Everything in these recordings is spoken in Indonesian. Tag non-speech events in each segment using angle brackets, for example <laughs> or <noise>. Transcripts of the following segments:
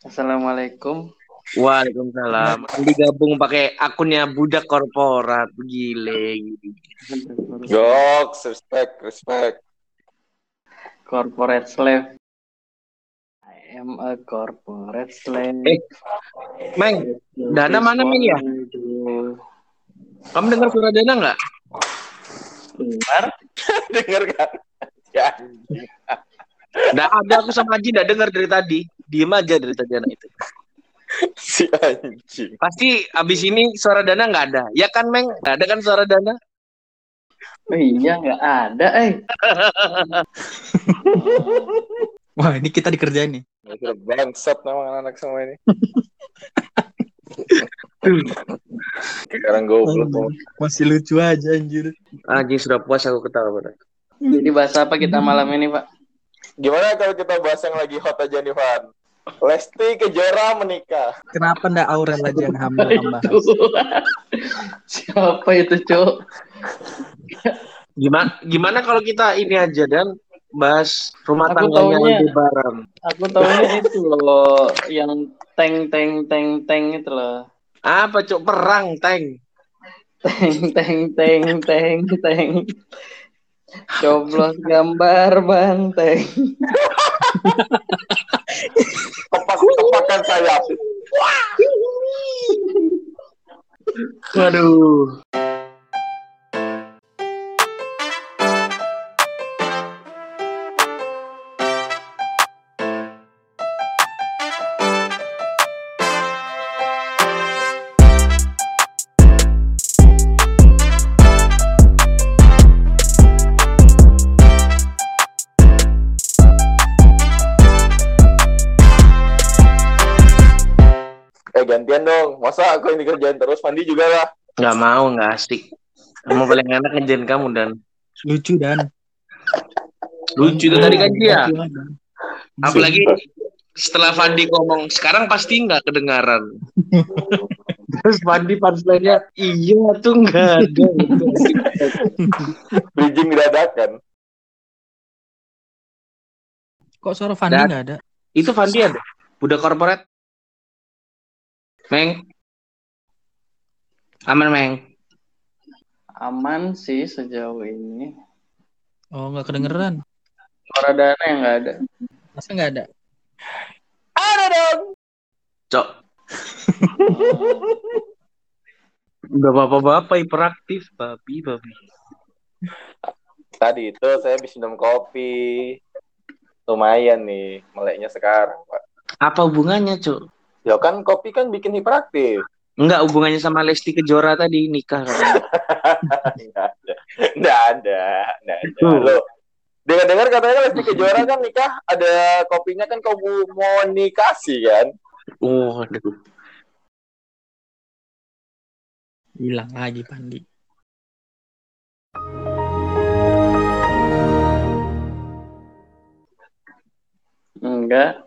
Assalamualaikum. Waalaikumsalam. Andi gabung pakai akunnya budak korporat. Gile. Goks, respect, respect. Corporate slave. I am a corporate slave. Eh, Meng, Dana mana, Meng, ya? Kamu dengar suara Dana nggak? Dengar. <laughs> Dengar kan? Ya. Nggak ada aku sama Aji nggak dengar dari tadi. Diem aja dari tadi anak itu. <laughs> Si anjing. Pasti abis ini suara Dana nggak ada. Ya kan, Meng? Nggak ada kan suara Dana? Oh iya nggak ada eh. <laughs> Wah, ini kita dikerjain nih. Sudah bangsat memang anak-anak semua ini. <laughs> Sekarang goblok. Masih lucu aja anjir. Aji sudah puas aku ketawa. Bro. Jadi bahasa apa kita malam ini Pak? Gimana kalau kita bahas yang lagi hot aja nih, Van? Lesti Kejora menikah. Kenapa ndak Aurel aja yang hamil? Itu. Siapa itu Cuk? Gimana gimana kalau kita ini aja dan bahas rumah Aku tangganya taunya- Aldebaran. Aku tahunya itu loh yang teng teng teng teng itu loh. Apa cok perang tank? Teng teng teng teng teng. Coblos gambar banteng. Tepak tepakan sayap. Waduh. Yang dikerjain terus? Mandi juga lah. Nggak mau, nggak asik. Kamu paling enak ngejain kamu dan Lucu dan. lucu itu tadi kan dia. Apalagi setelah Fandi ngomong sekarang pasti nggak kedengaran. <laughs> Terus Fandi punchline-nya iya tuh nggak ada. Bridging dadakan. Kok suara Fandi nggak ada? Itu Fandi ada. Budak korporat. Meng. Aman Meng. Aman sih sejauh ini. Oh, nggak kedengeran. Suara dana yang nggak ada. Masa nggak ada? Ada dong. Cok. <laughs> Udah bapak-bapak hiperaktif, babi, babi. Tadi itu saya habis minum kopi. Lumayan nih meleknya sekarang, Pak. Apa hubungannya, Cok? Ya kan kopi kan bikin hiperaktif. Enggak hubungannya sama Lesti Kejora tadi nikah katanya. Nggak ada. Nggak ada. Lo, dengar-dengar katanya Lesti Kejora kan nikah ada kopinya kan komunikasi kan. Oh, aduh. Hilang lagi Pandi. Enggak.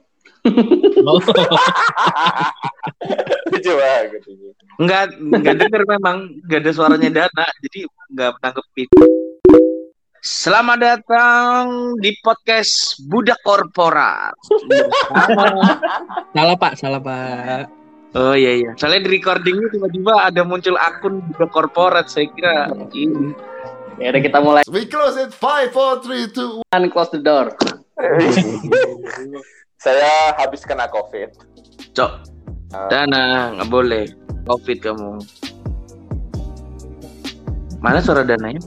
Oh, <laughs> Banget ini. Enggak, enggak denger memang, enggak ada suaranya Dana, jadi enggak nanggepin. Selamat datang di podcast Budak Korporat. Salah Pak, salah Pak. Oh iya iya. Soalnya di recordingnya tiba-tiba ada muncul akun Budak Korporat, saya kira ini. Ya udah kita mulai. We close it. Five, four, three, two, And close the door. <laughs> Saya habis kena COVID. Cok, Dana, nggak boleh. Covid kamu. Mana suara dananya?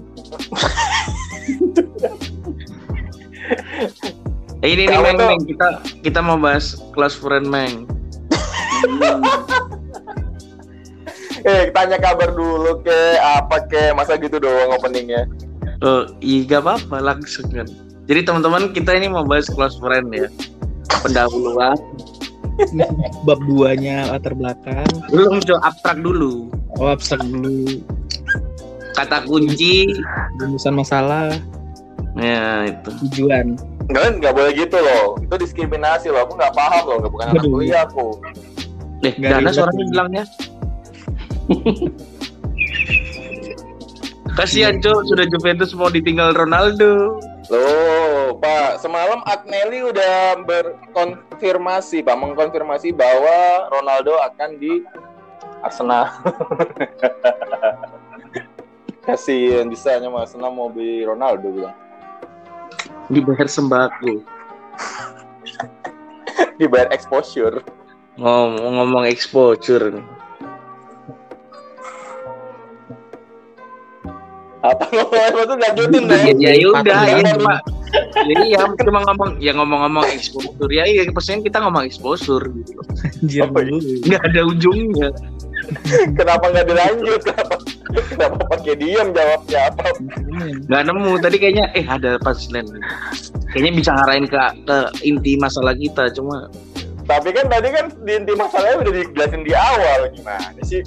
Eh, ini nih Meng, Meng. kita kita mau bahas close friend Meng. <laughs> Eh, tanya kabar dulu ke apa ke masa gitu doang openingnya. Oh, iya gak apa-apa langsung kan. Jadi teman-teman kita ini mau bahas close friend ya. Pendahuluan. <laughs> Bab duanya latar belakang. Belum coba abstrak dulu. Oh, abstrak dulu. Kata kunci. Rumusan masalah, Ya itu. Tujuan. kan nggak boleh gitu loh. Itu diskriminasi loh. Aku nggak paham loh. Nggak bukan anak kuliah aku. Eh, Nggak Dana ribet suaranya bilangnya. <laughs> Kasihan Cok, sudah Juventus mau ditinggal Ronaldo. Loh, Pak, semalam Agnelli udah berkonfirmasi, Pak, mengkonfirmasi bahwa Ronaldo akan di Arsenal. <laughs> Kasihan bisanya Mas Arsenal mau beli Ronaldo bilang. Dibayar sembako. <laughs> Dibayar exposure. Ngomong-ngomong exposure nih. Apa ngomong itu lanjutin deh. Ya, ya udah ya cuma jadi ya cuma ngomong ya ngomong-ngomong exposure ya iya pastinya kita ngomong exposure gitu. Anjir Apa dulu. Nggak ada ujungnya. Kenapa nggak dilanjut? Kenapa? Kenapa pakai diam jawabnya apa? Nggak nemu tadi kayaknya eh ada punchline. Kayaknya bisa ngarahin ke ke inti masalah kita cuma Tapi kan tadi kan di inti masalahnya udah dijelasin di awal gimana sih?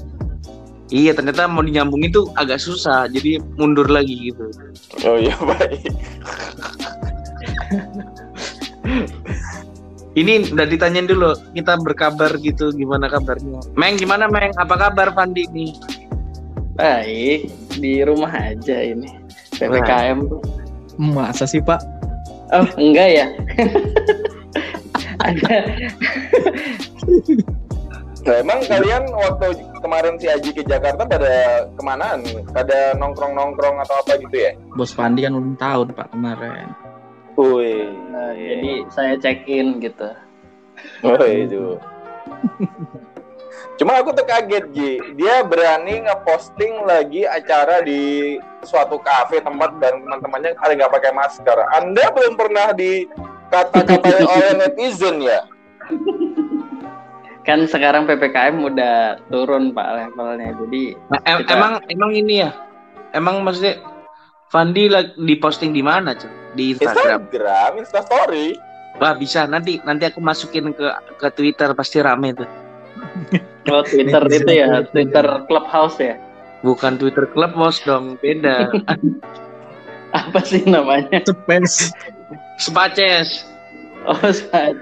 Iya ternyata mau dinyambungin tuh agak susah jadi mundur lagi gitu. Oh iya baik. Ini udah ditanyain dulu kita berkabar gitu gimana kabarnya. Meng gimana Meng? Apa kabar Fandi nih? Baik, di rumah aja ini. PPKM tuh. Masa sih Pak? Oh, enggak ya? <laughs> Ada Nah, emang kalian waktu kemarin si Aji ke Jakarta pada kemanaan? Pada nongkrong-nongkrong atau apa gitu ya? Bos Pandi kan ulang tahun Pak kemarin. Wih, Nah, jadi saya check in gitu. oh itu. Cuma aku tuh kaget Ji, dia berani ngeposting lagi acara di suatu kafe tempat dan teman-temannya ada nggak pakai masker. Anda belum pernah dikata-katain <laughs> oleh netizen ya? Kan sekarang PPKM udah turun Pak levelnya. Jadi Nah, em- Kita- emang emang ini ya. Emang maksudnya Fandi lagi diposting di mana, Cuk? Di Instagram. Instagram, Instastory. Wah, bisa nanti nanti aku masukin ke ke Twitter pasti rame tuh. kalau <laughs> Twitter itu ya, Twitter. Clubhouse ya. Bukan Twitter Club Bos dong, beda. <laughs> Apa sih namanya? Space. Spaces. Oh, saat.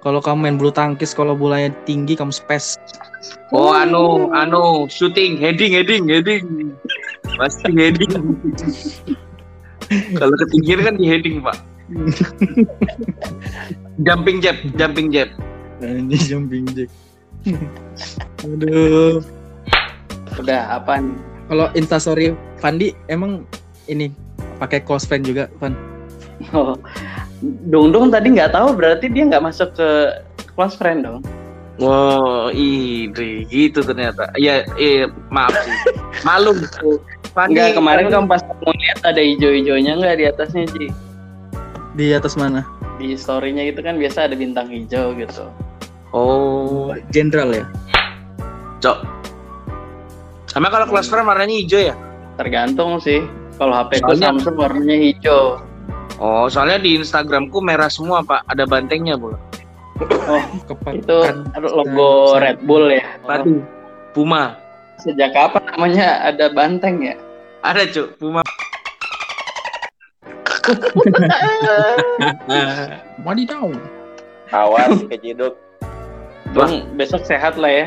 Kalau kamu main bulu tangkis, kalau bolanya tinggi kamu space. Oh, anu, anu, shooting, heading, heading, heading. Pasti heading. Kalau ketinggian kan di heading, Pak. <laughs> jumping jab, jumping jab. Ini jumping jack. Aduh. Udah apa nih? Kalau Instastory Fandi emang ini pakai close friend juga, Van. Oh, Dung Dung tadi nggak tahu berarti dia nggak masuk ke close friend dong. Wow, ide gitu ternyata. Iya, iya, maaf sih. <laughs> Malum. Fandi, Enggak, kemarin kamu pas mau lihat ada hijau-hijaunya nggak di atasnya, Ji? Di atas mana? Di story-nya itu kan biasa ada bintang hijau gitu. Oh, Jenderal ya? cok. Sama kalau kelas friend warnanya hijau ya? Tergantung sih. Kalau HP ku Samsung warnanya hijau. Oh, soalnya di Instagramku merah semua, Pak. Ada bantengnya, Bu. <laughs> Kepak. Itu logo Red Bull ya. Waduh, Puma. Sejak kapan namanya ada banteng ya? Ada, Cuk. Puma. <laughs> Wadidaw. Awas keciduk. Dung, besok sehat lah ya.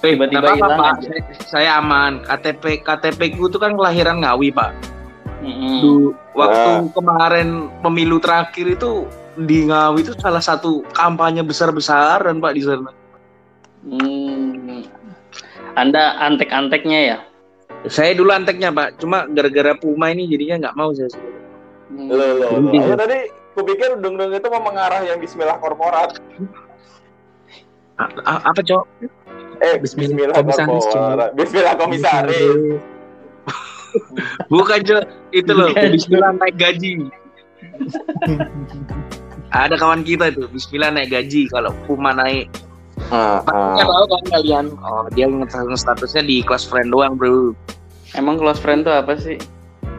Eh, Tiba-tiba hilang Pak. aja. Saya, saya aman. KTP KTP ku itu kan kelahiran Ngawi, Pak. Mm-mm. Dulu waktu Ah. kemarin pemilu terakhir itu di Ngawi itu salah satu kampanye besar-besaran, Pak, di sana. Hmm. Anda antek-anteknya ya? Saya dulu anteknya, Pak. Cuma gara-gara Puma ini jadinya nggak mau saya. Hmm. Lo lo. lo. Mending. Aku tadi kupikir dung itu mau mengarah yang Bismillah korporat. A- a- apa, Cok? Eh, Bismillah Bismillah, komisaris, korporat. Bismillah komisaris. Bukan, Cok. Itu loh. Bismillah naik gaji. Ada kawan kita itu, Bismillah naik gaji kalau Puma naik. Ah, Pastinya ah. tahu kan kalian? Oh, dia nge- statusnya di kelas friend doang, Bro. Emang close friend tuh apa sih?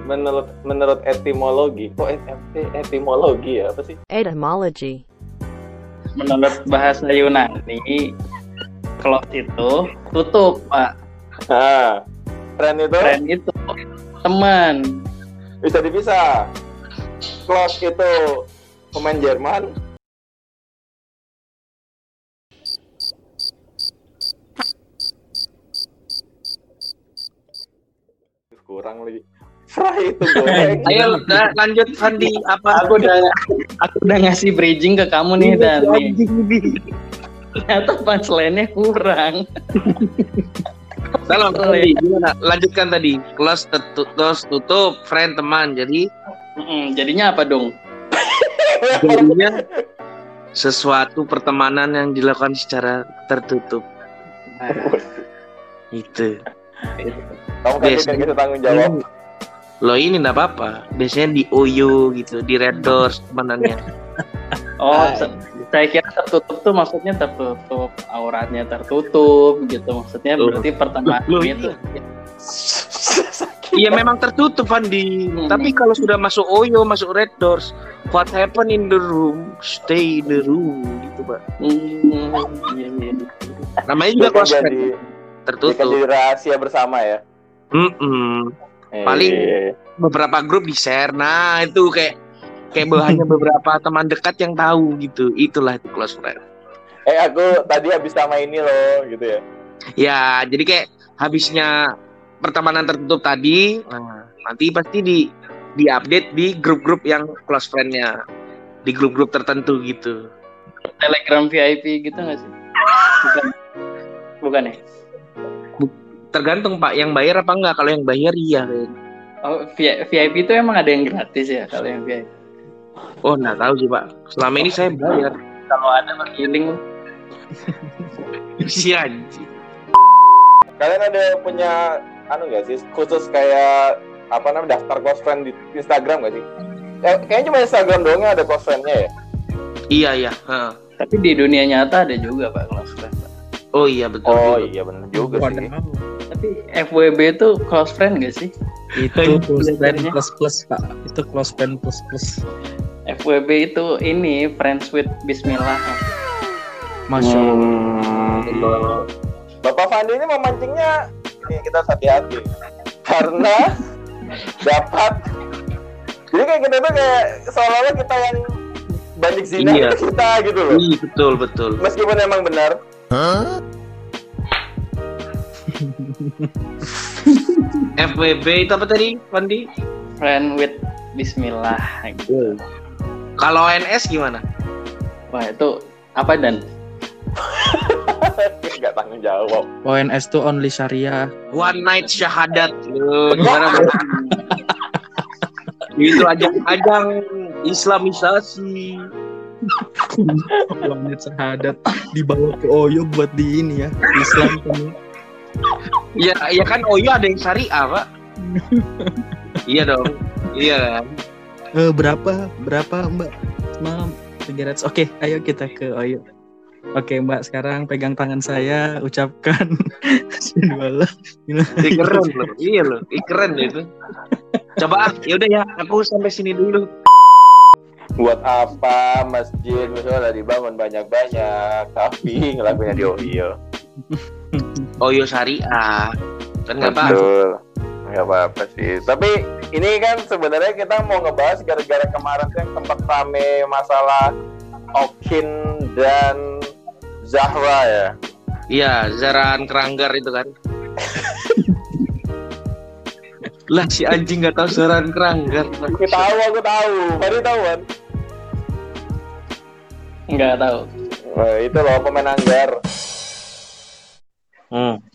Menurut menurut etimologi, kok et- et- etimologi ya apa sih? Etymology. Menurut bahasa Yunani, close itu tutup, Pak. Nah, friend itu Friend itu teman. bisa dipisah. Klaus itu pemain Jerman. Kurang lagi. fry itu goreng. <laughs> Ayo nah, lanjut Fandi apa? Aku udah aku udah ngasih bridging ke kamu nih dan nih. Ternyata punchline-nya kurang. <laughs> Salam Fandi, gimana? Lanjutkan tadi. Close tutup, close tutup, friend teman. Jadi Mm-mm, jadinya apa dong? jadinya sesuatu pertemanan yang dilakukan secara tertutup. Itu. Kamu kan Biasa. bukan kita tanggung jawab. Lo ini enggak apa-apa. Biasanya di Oyo gitu, di Red Doors temanannya. Oh, saya kira tertutup tuh maksudnya tertutup, auratnya tertutup gitu. Maksudnya Loh. berarti pertemanan Loh, itu Iya memang tertutup Fandi. Hmm. Tapi kalau sudah masuk Oyo, masuk Red Doors, what happen in the room, stay in the room gitu, Pak. Hmm, iya, iya. Namanya juga close friend, jadi, tertutup. jadi rahasia bersama ya. Mm-mm. Paling- Eh, Beberapa grup di share. Nah, itu kayak kayak <laughs> hanya beberapa teman dekat yang tahu gitu. Itulah itu close friend. eh aku tadi habis sama ini loh gitu ya. Ya, jadi kayak habisnya pertemanan tertutup tadi, nah, nanti pasti di di update di grup-grup yang close friend-nya. Di grup-grup tertentu gitu. Telegram VIP gitu nggak sih? Bukan. Bukan ya? Tergantung Pak, yang bayar apa enggak? Kalau yang bayar iya. Oh, Vi- VIP itu emang ada yang gratis ya kalau yang VIP. Oh, enggak tahu sih Pak. Selama ini saya bayar. Kalau ada bergiling <laughs> Si anjing. Kalian ada punya anu gak sih khusus kayak apa namanya daftar close friend di Instagram gak sih? Eh, kayaknya cuma Instagram doang yang ada close friend-nya ya. Iya, iya. Heeh. tapi di dunia nyata ada juga Pak close friend. Pak. Oh iya betul. Oh juga. iya benar juga sih. Wadaw. Tapi FWB itu close friend gak sih? Itu close friend plus plus pak. Itu close friend plus plus. FWB itu ini friends with Bismillah. Masya Allah. Hmm. Bapak Fandi ini memancingnya ini kita hati-hati karena <laughs> dapat jadi kayak kita tuh kayak seolah-olah kita yang banyak zina Iya. itu kita gitu loh Iya, betul, betul. meskipun emang benar Huh? <laughs> FWB itu apa tadi, Pandi? Friend with Bismillah. Gitu. Kalau NS gimana? Wah itu apa dan? <laughs> nggak tanggung jawab ONS tuh only syariah. One night syahadat. Loh, gimana? <laughs> Itu ajang-ajang islamisasi. Planet syahadat dibawa ke Oyo buat di ini ya Islam kan. Ya, ya kan Oyo ada yang syariah, Pak. <laughs> iya dong. Iya kan? Eh, berapa berapa Mbak? Malam 300. Oke, ayo kita ke Oyo. Oke Mbak, sekarang pegang tangan saya, ucapkan Bismillah. <laughs> Ih, keren loh. Iya loh. Ih, keren deh itu. Coba ah, ya udah ya, aku sampai sini dulu. buat apa masjid misalnya dibangun banyak-banyak tapi ngelakuinnya di Ohio <laughs> Oyo syariah. Kan nggak apa betul nggak apa-apa sih tapi ini kan sebenarnya kita mau ngebahas gara-gara kemarin tuh yang tempat rame masalah Okin dan Zahra ya Iya, Zaran Keranggar itu kan. lah si anjing nggak tahu Zaran Keranggar. aku tahu aku tahu Fadi tahu kan Nggak tahu. Wah, itu loh pemain anggar Hmm. <laughs>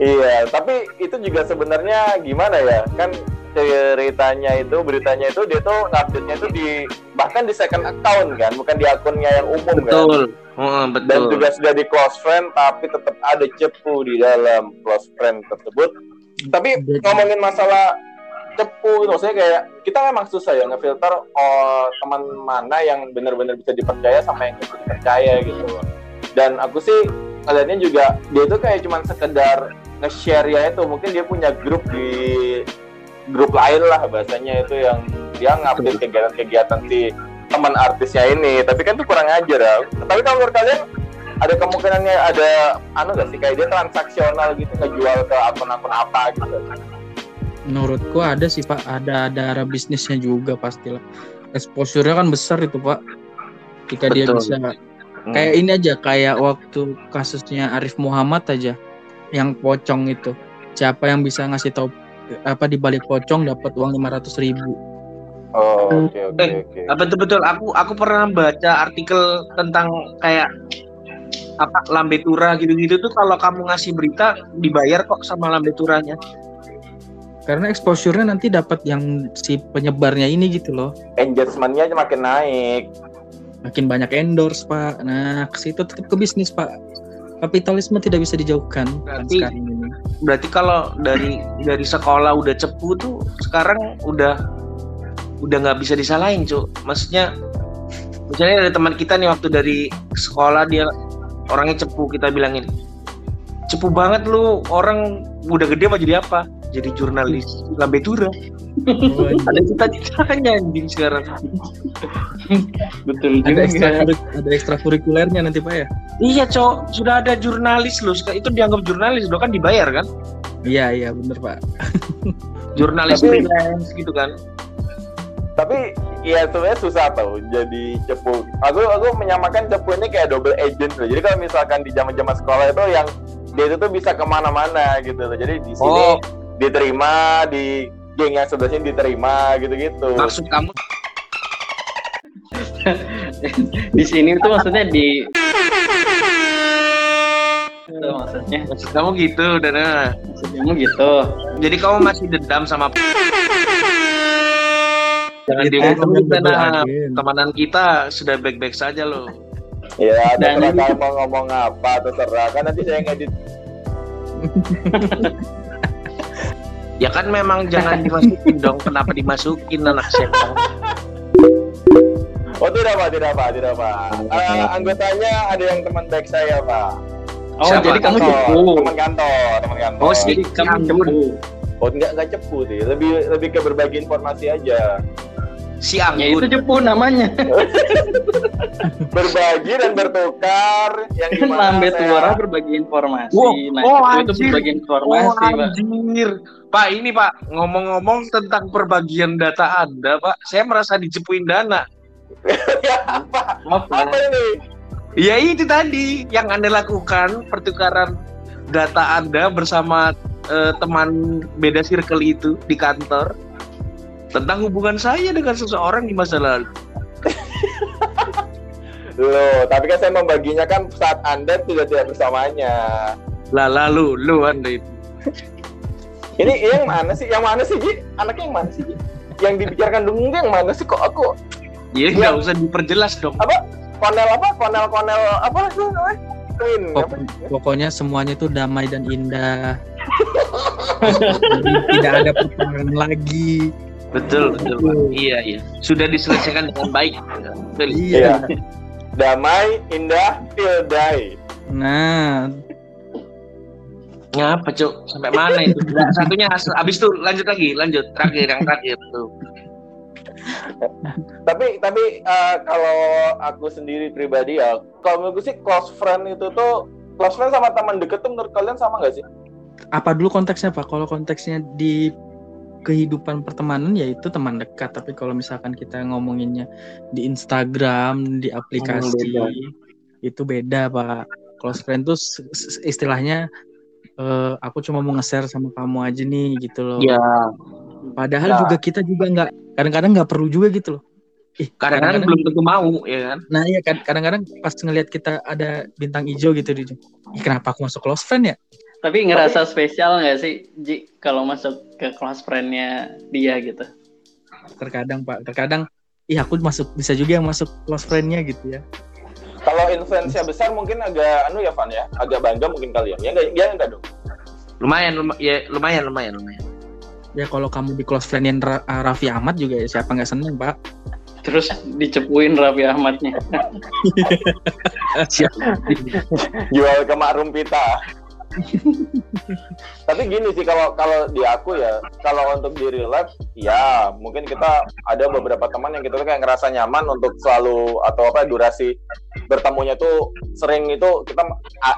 Iya, tapi itu juga sebenarnya gimana ya? Kan ceritanya itu, beritanya itu dia tuh ngupdate-nya itu di bahkan di second account kan, bukan di akunnya yang umum kan. Betul. Heeh, Dan betul. juga sudah di close friend, tapi tetap ada cepu di dalam close friend tersebut. Tapi ngomongin masalah cepu, maksudnya kayak kita memang susah ya ngefilter oh, teman mana yang benar-benar bisa dipercaya sama yang bisa dipercaya gitu. Dan aku sih ngeliatnya juga dia tuh kayak cuman sekedar nge-share ya itu. Mungkin dia punya grup di grup lain lah bahasanya itu yang dia ngupdate kegiatan-kegiatan si teman artisnya ini. Tapi kan itu kurang ajar ya. Tapi kalau menurut kalian ada kemungkinannya ada anu gak sih? Kayak dia transaksional gitu ngejual ke akun-akun apa gitu Menurutku ada sih Pak, ada ada arah bisnisnya juga pastilah. Exposure-nya kan besar itu Pak. Jika dia Betul. bisa Hmm. kayak ini aja kayak waktu kasusnya Arif Muhammad aja yang pocong itu siapa yang bisa ngasih tahu apa di balik pocong dapat uang lima ratus ribu. Oh, oke oke Eh, oke. Ah, betul betul aku aku pernah baca artikel tentang kayak apa lambe tura gitu-gitu tuh kalau kamu ngasih berita dibayar kok sama lambe turanya. Karena exposure-nya nanti dapat yang si penyebarnya ini gitu loh. Engagement-nya makin naik. Makin banyak endorse, Pak. Nah, ke situ tetap ke bisnis, Pak. Kapitalisme tidak bisa dijauhkan kan Berarti- sekarang ini. Berarti kalau dari dari sekolah udah cepu tuh sekarang udah udah nggak bisa disalahin, Cuk. Maksudnya misalnya ada teman kita nih waktu dari sekolah dia orangnya cepu kita bilangin cepu banget lu orang udah gede mau jadi apa jadi jurnalis lambe tura ada cita-citanya anjing sekarang Betul ada juga. ekstra ada ekstrakurikulernya nanti, Pak ya. iya cok sudah ada jurnalis loh itu dianggap jurnalis loh kan dibayar kan Iya, iya, bener, Pak. jurnalis Tapi- freelance gitu kan Tapi ya sebenarnya susah tau jadi cepu. Aku aku menyamakan cepu ini kayak double agent loh. Jadi kalau misalkan di zaman-zaman sekolah itu yang dia itu tuh bisa ke mana-mana gitu loh. Jadi di sini Oh. Diterima, di geng yang sebelah sini diterima gitu-gitu. maksud kamu <laughs> Di sini tuh maksudnya di Itu maksudnya maksud kamu gitu Dana maksudnya gitu. jadi kamu masih dendam sama jangan Itu diomongin Dana temanan kita sudah baik-baik saja loh Ya, Dan- terserah kalian mau ngomong apa, terserah. Kan nanti saya ngedit. <laughs> ya kan memang jangan dimasukin dong kenapa dimasukin anak siapa Oh tidak pak, tidak pak, tidak pak. Eh, anggotanya ada yang teman baik saya pak. Oh, Siapa? jadi kamu cepu. Teman kantor, teman kantor. Oh, Jadi kamu cepu. Oh enggak enggak cepu sih, lebih lebih ke berbagi informasi aja. Si Ya itu Anggun cepu namanya. <laughs> Berbagi dan bertukar yang gimana Lambe saya- Tuara berbagi informasi. Wow, Nah, oh, itu, itu anjir. berbagi Oh informasi, Pak. anjir Pak ini Pak ngomong-ngomong tentang perbagian data Anda Pak saya merasa dicepuin dana <laughs> Ya, apa? Apa? Apa ini? Ya itu tadi yang Anda lakukan pertukaran data Anda bersama eh, teman beda circle itu di kantor tentang hubungan saya dengan seseorang di masa lalu. <laughs> Loh, tapi kan saya membaginya kan saat Anda tidak tidak bersamanya. Lah lalu lu Anda itu. Ini yang mana sih? Yang mana sih, Ji? Anaknya yang mana sih, Ji? Yang dibicarakan dulu yang mana sih kok aku Ya nggak usah diperjelas dong. konel apa? Konel-konel apa itu namanya? Pok- apa? pokoknya semuanya tuh damai dan indah. <laughs> Jadi tidak ada pertentangan lagi. Betul betul Pak. Iya iya. Sudah diselesaikan dengan baik. Betul. Iya. Damai, indah, die. Nah, Ngapa cuk? Sampai mana itu? Nah, satunya hasil. Abis itu lanjut lagi, lanjut. Terakhir yang terakhir tuh. Tapi tapi eh, kalau aku sendiri pribadi ya, kalau menurutku sih close friend itu tuh close friend sama teman deket tuh menurut kalian sama nggak sih? apa dulu konteksnya Pak? Kalau konteksnya di kehidupan pertemanan ya itu teman dekat, tapi kalau misalkan kita ngomonginnya di Instagram, di aplikasi beda. itu beda Pak. Close friend tuh istilahnya eh, aku cuma mau nge-share sama kamu aja nih gitu loh. Ya. Padahal Nah. juga kita juga nggak kadang-kadang nggak perlu juga gitu loh. Kadang-kadang belum tentu mau, ya kan? Nah iya kan kadang-kadang pas ngelihat kita ada bintang hijau gitu di. Ih, kenapa aku masuk close friend ya? Tapi ngerasa spesial nggak sih, Ji, kalau masuk ke kelas friend-nya dia gitu? Terkadang Pak, terkadang ih aku masuk bisa juga yang masuk close friend-nya gitu ya. Kalau influence besar mungkin agak anu ya Van ya, agak bangga mungkin kalian. Ya enggak ya enggak dong. Lumayan, luma- ya lumayan, lumayan, lumayan. Ya kalau kamu di close friend yang Ra- ah, Raffi Ahmad juga ya siapa nggak seneng Pak. Terus dicepuin Raffi Ahmadnya. <laughs> Jual ke Mak Rumpita. <laughs> Tapi gini sih kalau kalau di aku ya, kalau untuk di real life, ya mungkin kita ada beberapa teman yang kita tuh kayak ngerasa nyaman untuk selalu atau apa durasi bertemunya tuh sering itu kita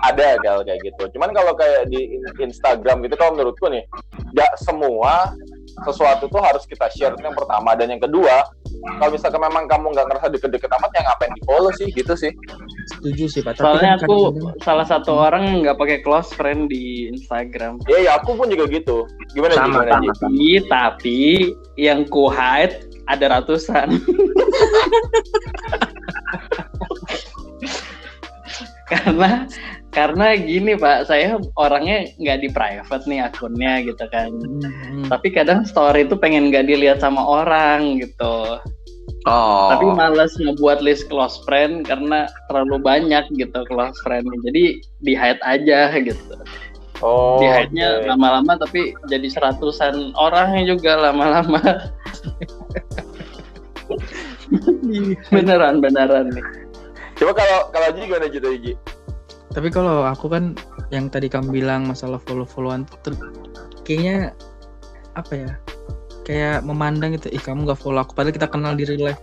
ada gal kayak gitu. Cuman kalau kayak di in- Instagram gitu kalau menurutku nih, nggak semua sesuatu tuh harus kita share itu yang pertama dan yang kedua kalau misalkan memang kamu nggak ngerasa deket-deket amat ya ngapain di follow sih gitu sih setuju sih pak. Tapi Soalnya kan aku kadang-kadang- salah satu orang yang nggak pakai close friend di Instagram. Ya, ya aku pun juga gitu. Gimana? Sama, Gimana, sama. Tapi, tapi yang ku hide ada ratusan. <laughs> karena karena gini pak, saya orangnya nggak di private nih akunnya gitu kan. Hmm, Tapi kadang story itu pengen nggak dilihat sama orang gitu. Oh. Tapi males ngebuat list close friend karena terlalu banyak gitu close friend. Jadi di hide aja gitu. Oh. di hide-nya oke. lama-lama tapi jadi seratusan orang juga lama-lama. <laughs> beneran beneran nih. Coba kalau kalau Ji gimana tadi, Ji? Tapi kalau aku kan yang tadi kamu bilang masalah follow-followan tuh ter- kayaknya apa ya? Kayak memandang itu, ih kamu gak follow aku padahal kita kenal di real life.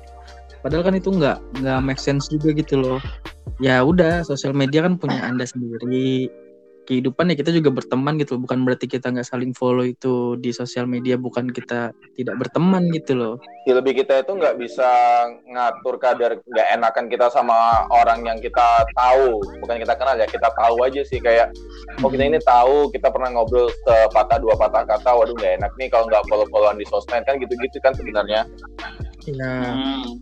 Padahal kan itu nggak nggak make sense juga gitu loh. Ya udah, sosial media kan punya anda sendiri. Kehidupan ya kita juga berteman gitu, loh. bukan berarti kita nggak saling follow itu di sosial media, bukan kita tidak berteman gitu loh. Ya, lebih kita itu nggak bisa ngatur kadar nggak enakan kita sama orang yang kita tahu bukan kita kenal ya kita tahu aja sih kayak oh kita ini tahu kita pernah ngobrol sepatah dua patah kata waduh nggak enak nih kalau nggak follow followan di sosmed kan gitu gitu kan sebenarnya Ya, Hmm.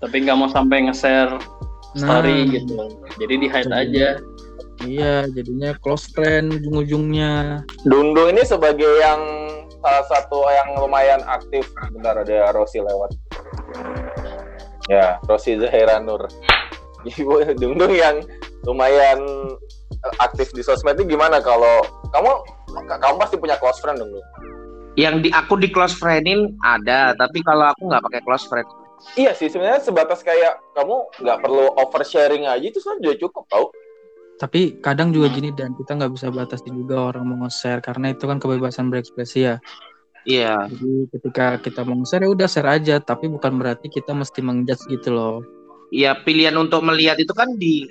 Tapi nggak mau sampai nge-share story gitu. Jadi di hide Jadi- aja. Iya, jadinya close friend ujung-ujungnya. Dundo ini sebagai yang salah satu yang lumayan aktif bentar ada Rosi lewat ya Rosi Zahira Nur Ibu Dungdung yang lumayan aktif di sosmed ini gimana kalau kamu kamu pasti punya close friend dong? Yang di aku di close friendin ada, tapi kalau aku nggak pakai close friend. Iya sih sebenarnya sebatas kayak kamu nggak perlu oversharing aja itu sebenarnya juga cukup tau. Tapi kadang juga gini dan kita nggak bisa batasi juga orang mau nge-share karena itu kan kebebasan berekspresi ya. Iya. Jadi ketika kita mau nge-share ya udah share aja, tapi bukan berarti kita mesti mengjudge gitu loh. Ya pilihan untuk melihat itu kan di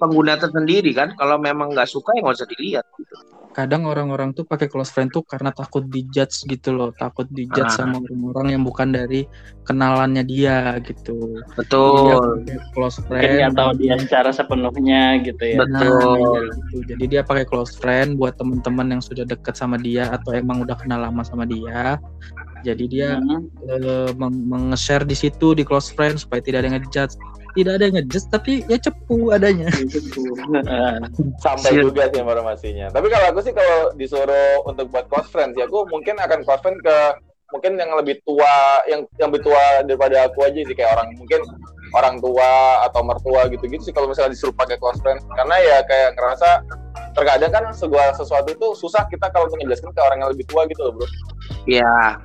pengguna tersendiri kan. Kalau memang nggak suka ya nggak usah dilihat. Gitu. Kadang orang-orang tuh pakai close friend tuh karena takut dijudge gitu loh, takut dijudge Ah. sama orang-orang yang bukan dari kenalannya dia gitu. Jadi dia Betul. pakai close Mungkin friend. nggak tahu dia secara sepenuhnya gitu ya. Nah, Betul. iya, gitu. Jadi dia pakai close friend buat teman-teman yang sudah dekat sama dia atau emang udah kenal lama sama dia. Jadi dia Hmm. meng- meng-share di situ di close friend supaya tidak ada yang ngejudge. Tidak ada yang ngejudge tapi ya cepu adanya. Nah, <laughs> Sampai juga sih informasinya. Tapi kalau aku sih kalau disuruh untuk buat close friends ya aku mungkin akan close friend ke mungkin yang lebih tua yang yang lebih tua daripada aku aja sih kayak orang mungkin orang tua atau mertua gitu-gitu sih kalau misalnya disuruh pakai close friend karena ya kayak ngerasa terkadang kan segala sesuatu itu susah kita kalau menjelaskan ke orang yang lebih tua gitu loh bro Ya.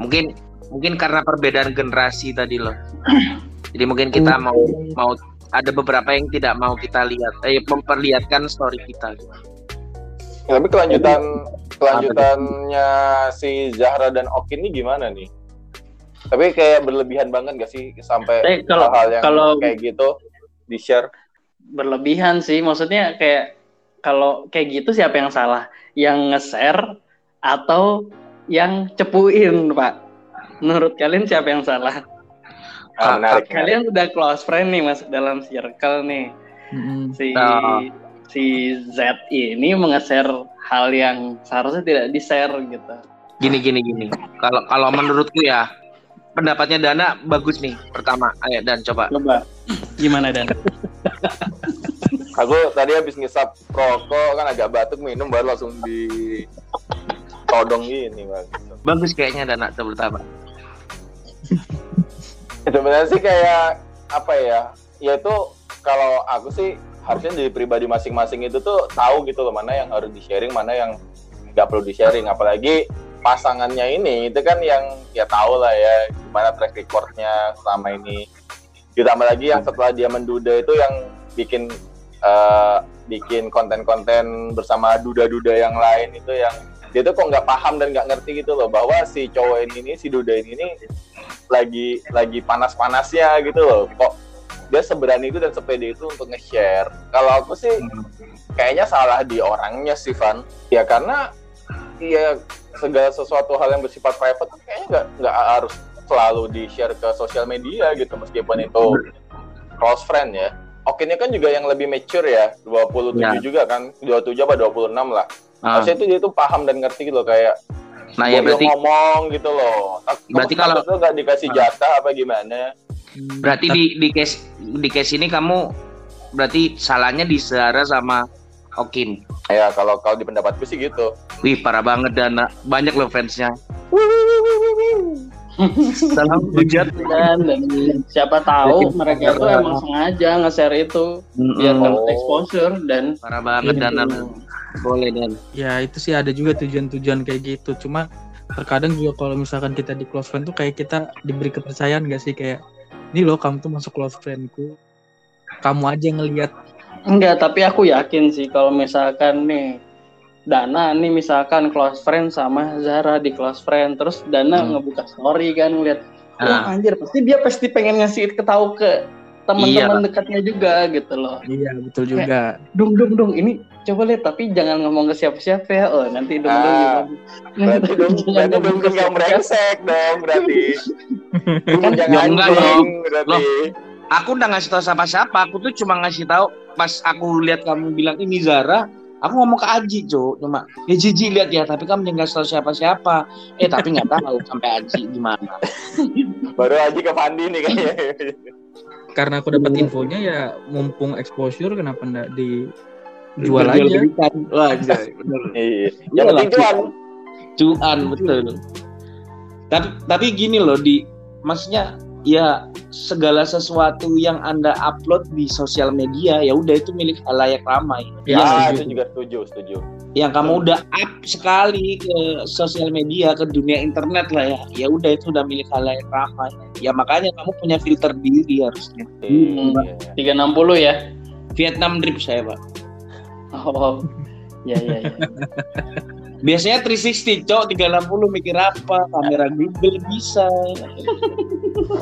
Mungkin mungkin karena perbedaan generasi tadi loh. <clears throat> Jadi mungkin kita mau mau ada beberapa yang tidak mau kita lihat, eh memperlihatkan story kita. Ya, tapi kelanjutan kelanjutannya si Zahra dan Okin ini gimana nih? Tapi kayak berlebihan banget gak sih sampai Eh, kalau- hal-hal yang kalau- kayak gitu di share? berlebihan sih. Maksudnya kayak kalau kayak gitu siapa yang salah? Yang nge-share atau yang cepuin, Pak? Menurut kalian siapa yang salah? Ah, menarik. Kalian udah close friend nih masuk dalam circle nih. Mm-mm. Si Nah. si Z ini menge-share hal yang seharusnya tidak di-share gitu. Gini gini gini. Kalau kalau menurutku ya pendapatnya Dana bagus nih. Pertama, ayo Dan coba. Coba gimana Dan? <laughs> Aku tadi habis ngisap rokok kan agak batuk minum baru langsung di todong gini bang. Bagus kayaknya Dana itu pertama. Sebenarnya sih kayak apa ya? Ya itu kalau aku sih harusnya dari pribadi masing-masing itu tuh tahu gitu loh mana yang harus di sharing, mana yang nggak perlu di sharing. Apalagi pasangannya ini itu kan yang ya tahu lah ya gimana track recordnya selama ini. Ditambah lagi yang setelah dia menduda itu yang bikin eh, bikin konten-konten bersama duda-duda yang lain itu yang dia tuh kok nggak paham dan nggak ngerti gitu loh bahwa si cowok ini, si duda ini lagi lagi panas-panasnya gitu loh. Kok dia seberani itu dan sepede itu untuk nge-share. Kalau aku sih kayaknya salah di orangnya sih Van. Ya karena ya segala sesuatu hal yang bersifat private kayaknya nggak nggak harus selalu di share ke sosial media gitu meskipun itu close friend ya. Okinnya kan juga yang lebih mature ya, 27 Ya. juga kan, 27 apa 26 lah. Ah, Maksudnya itu dia tuh paham dan ngerti gitu loh kayak nah ya berarti ngomong gitu loh. Tak- Berarti kalau- tuh nggak dikasih jatah apa gimana? berarti di di case di case ini kamu berarti salahnya di Zara sama Okin. Ya kalau kalau di pendapatku sih gitu. Wih parah banget Dana. Banyak loh fansnya. Salam <laughs> hujat. dan, dan siapa tahu mereka itu emang sengaja nge-share itu biar Mm-mm. dapat exposure dan Parah banget Gitu. Dana. Boleh Dan. ya itu sih ada juga tujuan-tujuan kayak gitu cuma terkadang juga kalau misalkan kita di close friend tuh kayak kita diberi kepercayaan gak sih kayak ini loh kamu tuh masuk close friendku kamu aja yang ngelihat enggak tapi aku yakin sih kalau misalkan nih Dana nih misalkan close friend sama Zara di close friend terus Dana Hmm. ngebuka story kan ngeliat Ah. wah anjir pasti dia pasti pengen ngasih ketahu ke teman-teman dekatnya juga gitu loh iya betul juga dung dung dung ini coba lihat tapi jangan ngomong ke siapa-siapa ya oh nanti dung dung Ah, gimana Berarti <laughs> dong, Jangan berarti dong ke yang brengsek dong berarti. <laughs> Kan jangan enggak dong. berarti. Aku udah ngasih tahu siapa-siapa. Aku tuh cuma ngasih tahu pas aku lihat kamu bilang ini Zara. Aku ngomong ke Aji, Cuk. Cuma, ya Jiji lihat ya, tapi kamu jangan tahu siapa-siapa. Eh, tapi nggak tahu sampai Aji gimana. <laughs> Baru aja ke Fandi nih kayaknya. <laughs> karena aku dapat infonya ya mumpung exposure kenapa enggak dijual aja belikan. Wah. Iya. <laughs> Iya Yang penting lah, cuan. Cuan, betul. Tapi tapi gini loh di maksudnya ya segala sesuatu yang Anda upload di sosial media ya udah itu milik halayak ramai. Ah, setuju. itu juga setuju, setuju. yang kamu udah up sekali ke sosial media ke dunia internet lah ya ya udah itu udah milik halayak ramai ya makanya kamu punya filter diri harusnya Hmm. Iya. 360 ya Vietnam drip saya pak oh ya ya ya <laughs> biasanya 360 cok 360 mikir apa? Kamera Google bisa.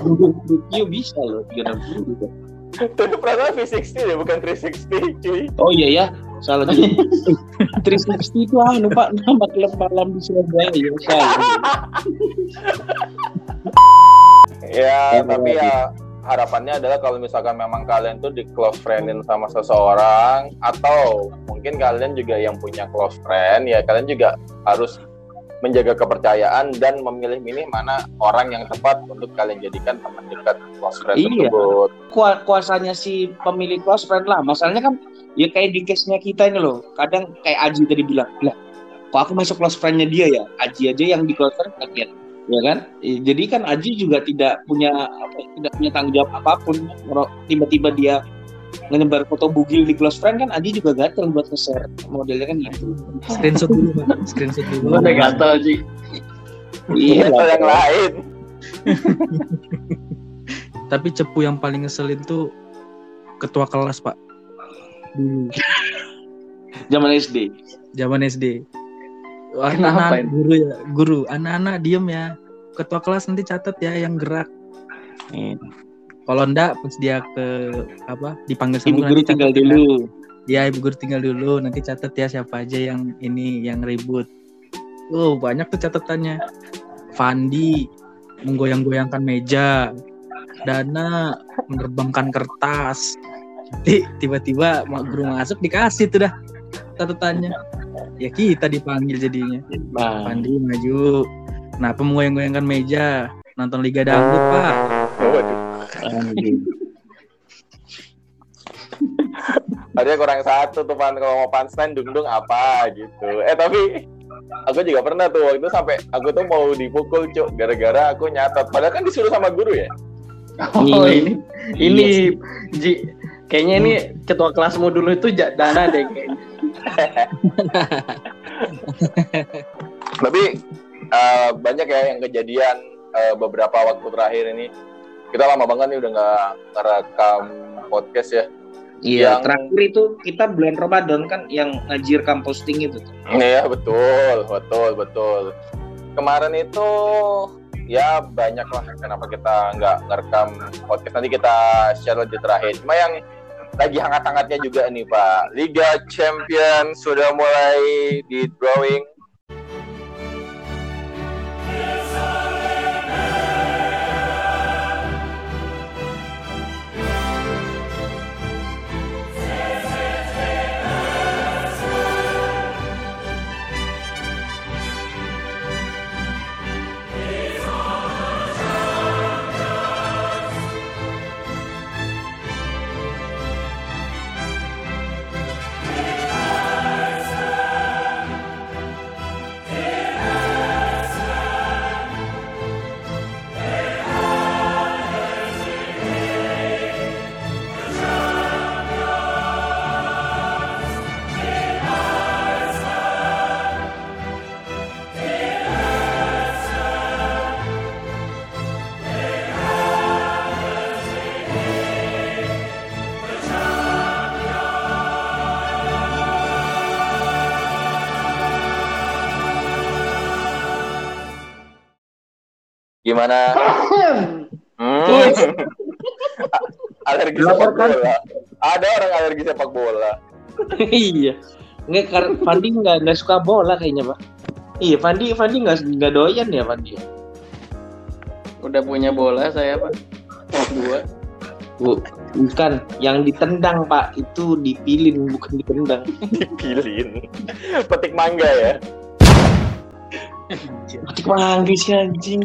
Google bisa loh 360 juga. Itu perasaan V60 ya, bukan 360, cuy. oh iya ya salah juga. 360 itu anu pak nama klub malam di Surabaya <laughs> ya salah. Ya, tapi ya harapannya adalah kalau misalkan memang kalian tuh di close friendin sama seseorang atau mungkin kalian juga yang punya close friend ya kalian juga harus menjaga kepercayaan dan memilih-milih mana orang yang tepat untuk kalian jadikan teman dekat close friend Iya. tersebut. Kua- kuasanya si pemilik close friend lah. Masalahnya kan ya kayak di case-nya kita ini loh. Kadang kayak Aji tadi bilang, lah kok aku masuk close friend-nya dia ya? Aji aja yang di close friend kaget. Ya kan? Jadi kan Aji juga tidak punya apa, tidak punya tanggung jawab apa pun. Kalau tiba-tiba dia nyebar foto bugil di close friend kan Aji juga gatel buat nge-share modelnya kan gitu. screenshot dulu pak screenshot dulu gue udah gatel Ji Iya. Yang lain. <laughs> tapi cepu yang paling ngeselin tuh ketua kelas pak dulu Zaman SD. zaman SD anak-anak ini? guru ya guru. Anak-anak diem ya. Ketua kelas nanti catat ya yang gerak. Eh, kalau enggak pas dia ke apa dipanggil sama Ibu guru, tinggal catat ya. dulu. ya ibu guru tinggal dulu. Nanti catat ya siapa aja yang ini yang ribut. Oh banyak tuh catatannya. Fandi menggoyang-goyangkan meja. Dana menerbangkan kertas. Tiba-tiba mak guru masuk dikasih tuh dah catatannya ya kita dipanggil jadinya Nah, Fandi maju kenapa menggoyang-goyangkan meja nonton Liga Dangdut pak waduh. Tadinya kurang satu tuh pan kalau mau punchline dung-dung apa gitu. Eh tapi aku juga pernah tuh waktu itu sampai aku tuh mau dipukul cuk gara-gara aku nyatat. Padahal kan disuruh sama guru ya. oh Iya. ini ini Ji kayaknya ini ketua kelasmu dulu itu Ja- Dana deh kayaknya <laughs> Tapi eh, banyak ya yang kejadian eh, beberapa waktu terakhir ini. Kita lama banget nih udah nggak ngerekam podcast ya. Iya, Yang- terakhir itu kita bulan Ramadan kan yang ngajir kam posting itu. Iya betul, betul, betul. Kemarin itu ya banyak lah kenapa kita nggak ngerekam podcast nanti kita share lebih terakhir. Cuma yang lagi hangat-hangatnya juga nih Pak, Liga Champion sudah mulai di drawing. Gimana? Hmm. <laughs> alergi sepak bola. Ada orang alergi sepak bola. iya. Nggak, karena Fandi nggak nggak suka bola kayaknya pak. Iya, Fandi Fandi nggak nggak doyan ya Fandi. Udah punya bola saya pak. Dua. Bu, bukan yang ditendang pak itu dipilin bukan ditendang. Dipilin. Petik mangga ya. Mati manggis sih anjing.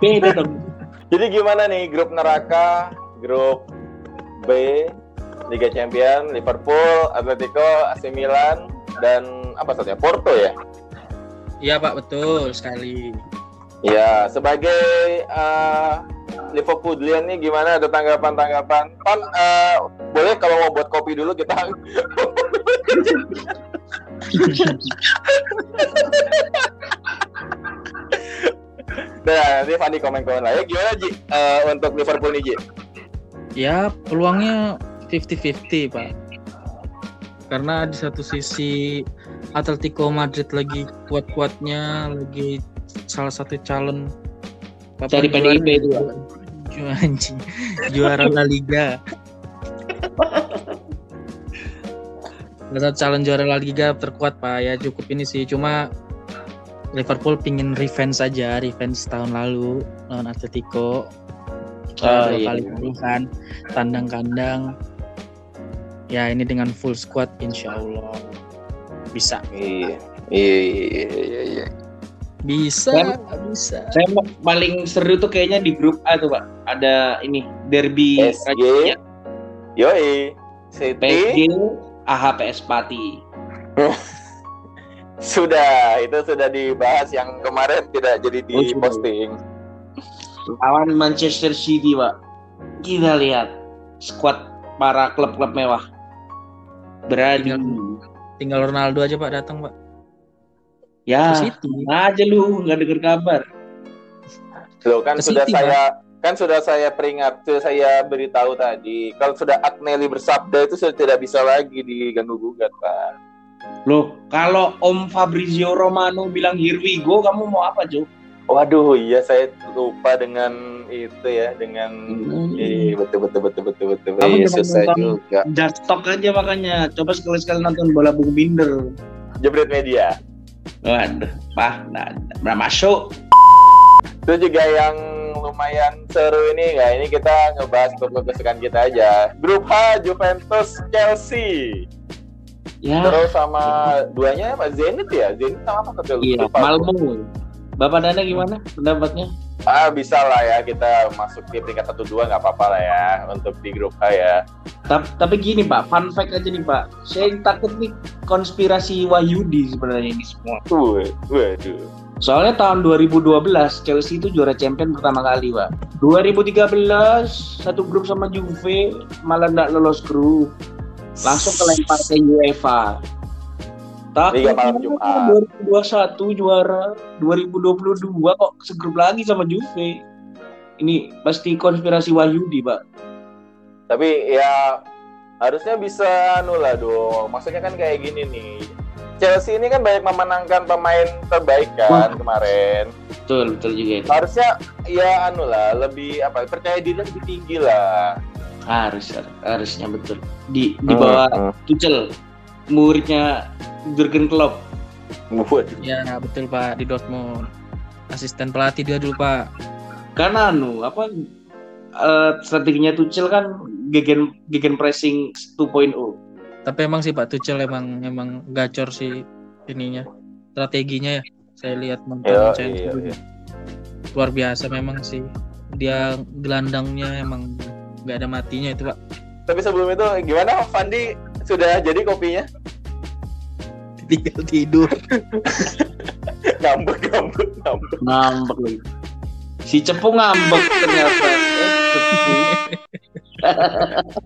Beda dong. Jadi gimana nih grup neraka, grup B, Liga Champion, Liverpool, Atletico, AC Milan, dan apa saja Porto ya? Iya pak betul sekali. Ya, sebagai eh, Liverpoolian nih gimana ada tanggapan-tanggapan? Pan eh, boleh kalau mau buat kopi dulu kita <laughs> Nah, nanti Fandi komen-komen lah ya. Gimana Ji Eh, untuk Liverpool nih Ji? Ya peluangnya 50-50 pak. Karena di satu sisi Atletico Madrid lagi kuat-kuatnya, lagi salah satu calon papan Cari juara- PDIP itu, Pak. Ju- anjing. juara La Liga. Salah satu calon juara La Liga terkuat pak ya cukup ini sih cuma Liverpool pingin revenge saja revenge tahun lalu lawan Atletico Oh, dua iya. kali kan tandang kandang ya ini dengan full squad insya Allah bisa Iya. Iya, iya, iya, iya. bisa Kan- bisa Saya mau- paling seru tuh kayaknya di grup A tuh pak. Ada ini derby PSG, Yoi, City PSG AHPS Pati. <laughs> sudah itu sudah dibahas yang kemarin tidak jadi Oh, sudah. diposting. lawan Manchester City pak. Kita lihat. Squad para klub-klub mewah. Berani. Tinggal Ronaldo aja pak datang pak. Ya City. aja lu. Nggak denger kabar. Loh kan Ke sudah City, saya kan sudah saya peringat, sudah saya beritahu tadi. Kalau sudah Agnelli bersabda itu sudah tidak bisa lagi diganggu gugat, Pak. Loh kalau Om Fabrizio Romano bilang here we go kamu mau apa Jo Waduh, iya saya lupa dengan itu ya, dengan Hmm. Iya, betul betul betul betul betul. Kamu Iya, susah nonton. juga. just talk aja makanya coba sekali-sekali nonton bola Bung Binder Jebret media. waduh pah nah, nah, masuk Itu juga yang lumayan seru ini ya. Ini kita ngebahas klub kesukaan kita aja. Grup H Juventus Chelsea. Ya Terus sama duanya apa? Zenit ya? Zenit sama apa tuh? iya. Malmo Bapak Dana gimana pendapatnya Ah bisa lah ya kita masuk di peringkat satu dua nggak apa-apa lah ya untuk di grup H ya. tapi, tapi gini Pak fun fact aja nih Pak saya takut nih konspirasi Wahyudi sebenarnya ini semua waduh. Soalnya tahun 2012 Chelsea itu juara champion pertama kali, Pak. 2013 satu grup sama Juve malah nggak lolos grup. Langsung kelempar ke UEFA. Tapi Liga malam Jumat. 2021 juara, 2022 kok segrup lagi sama Juve. Ini pasti konspirasi Wahyudi, Pak. Tapi ya harusnya bisa lah dong. Maksudnya kan kayak gini nih. Chelsea ini kan banyak memenangkan pemain terbaik kan kemarin. Betul, betul juga itu. Harusnya ya anu lah lebih apa percaya diri lebih tinggi lah. Harus, harusnya betul. Di di bawah Hmm, Tuchel, muridnya Jurgen Klopp. Waduh. ya betul pak di Dortmund asisten pelatih dia dulu pak karena anu apa eh, strateginya Tuchel kan gegen gegen pressing 2.0 tapi emang sih pak Tuchel emang emang gacor sih ininya strateginya ya saya lihat nonton Iya, iya, iya. luar biasa memang sih dia gelandangnya emang nggak ada matinya itu pak Tapi sebelum itu gimana Fandi sudah jadi kopinya? tinggal tidur <laughs> Ngambek ngambek ngambek. ngambek lagi si cepu ngambek ternyata eh <laughs> cepu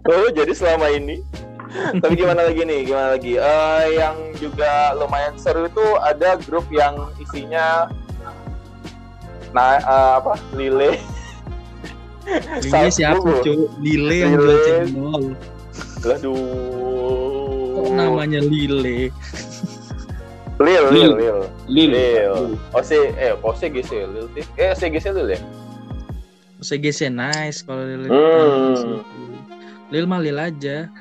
Oh jadi selama ini. Tapi gimana lagi nih? Gimana lagi? Eh yang juga lumayan seru itu ada grup yang isinya nah eh, apa Lille Lile siapa cuy Lile yang jual cendol Aduh. kok namanya Lile Lil, Lil, Lil. Lil. Lil. Oh, si, eh, kok CGC Lil sih? Eh, CGC Lil ya? CGC nice kalau Lil. Hmm. Lil mah Lil aja.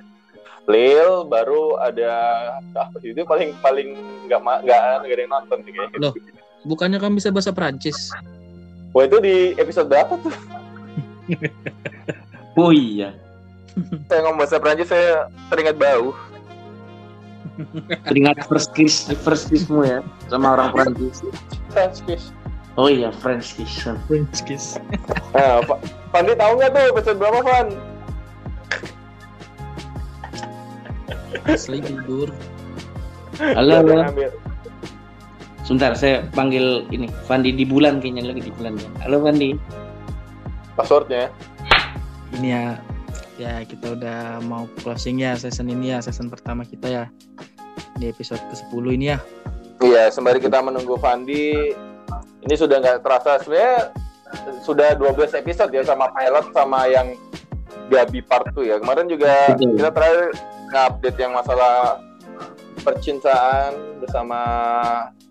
Lil baru ada apa sih itu paling paling nggak nggak ada yang nonton sih kayaknya. Loh. Bukannya kamu bisa bahasa Prancis? Wah itu di episode berapa tuh? <laughs> Oh iya. Saya ngomong bahasa Prancis saya teringat bau. Teringat first kiss, first kissmu ya sama orang Prancis. French kiss. Oh iya, French kiss. French kiss. Nah, Pak Pandi tahu nggak tuh episode berapa, Van? Asli tidur. Halo, halo. Ambil. Sebentar, saya panggil ini Fandi di bulan kayaknya lagi di bulan ya. Halo Fandi. Passwordnya. Ini ya ya kita udah mau closing ya season ini ya season pertama kita ya di episode ke-10 ini ya Iya, sembari kita menunggu Fandi, ini sudah nggak terasa sebenarnya sudah 12 episode ya sama pilot sama yang Gabi part 2 ya. Kemarin juga Betul. kita terakhir nge-update yang masalah percintaan bersama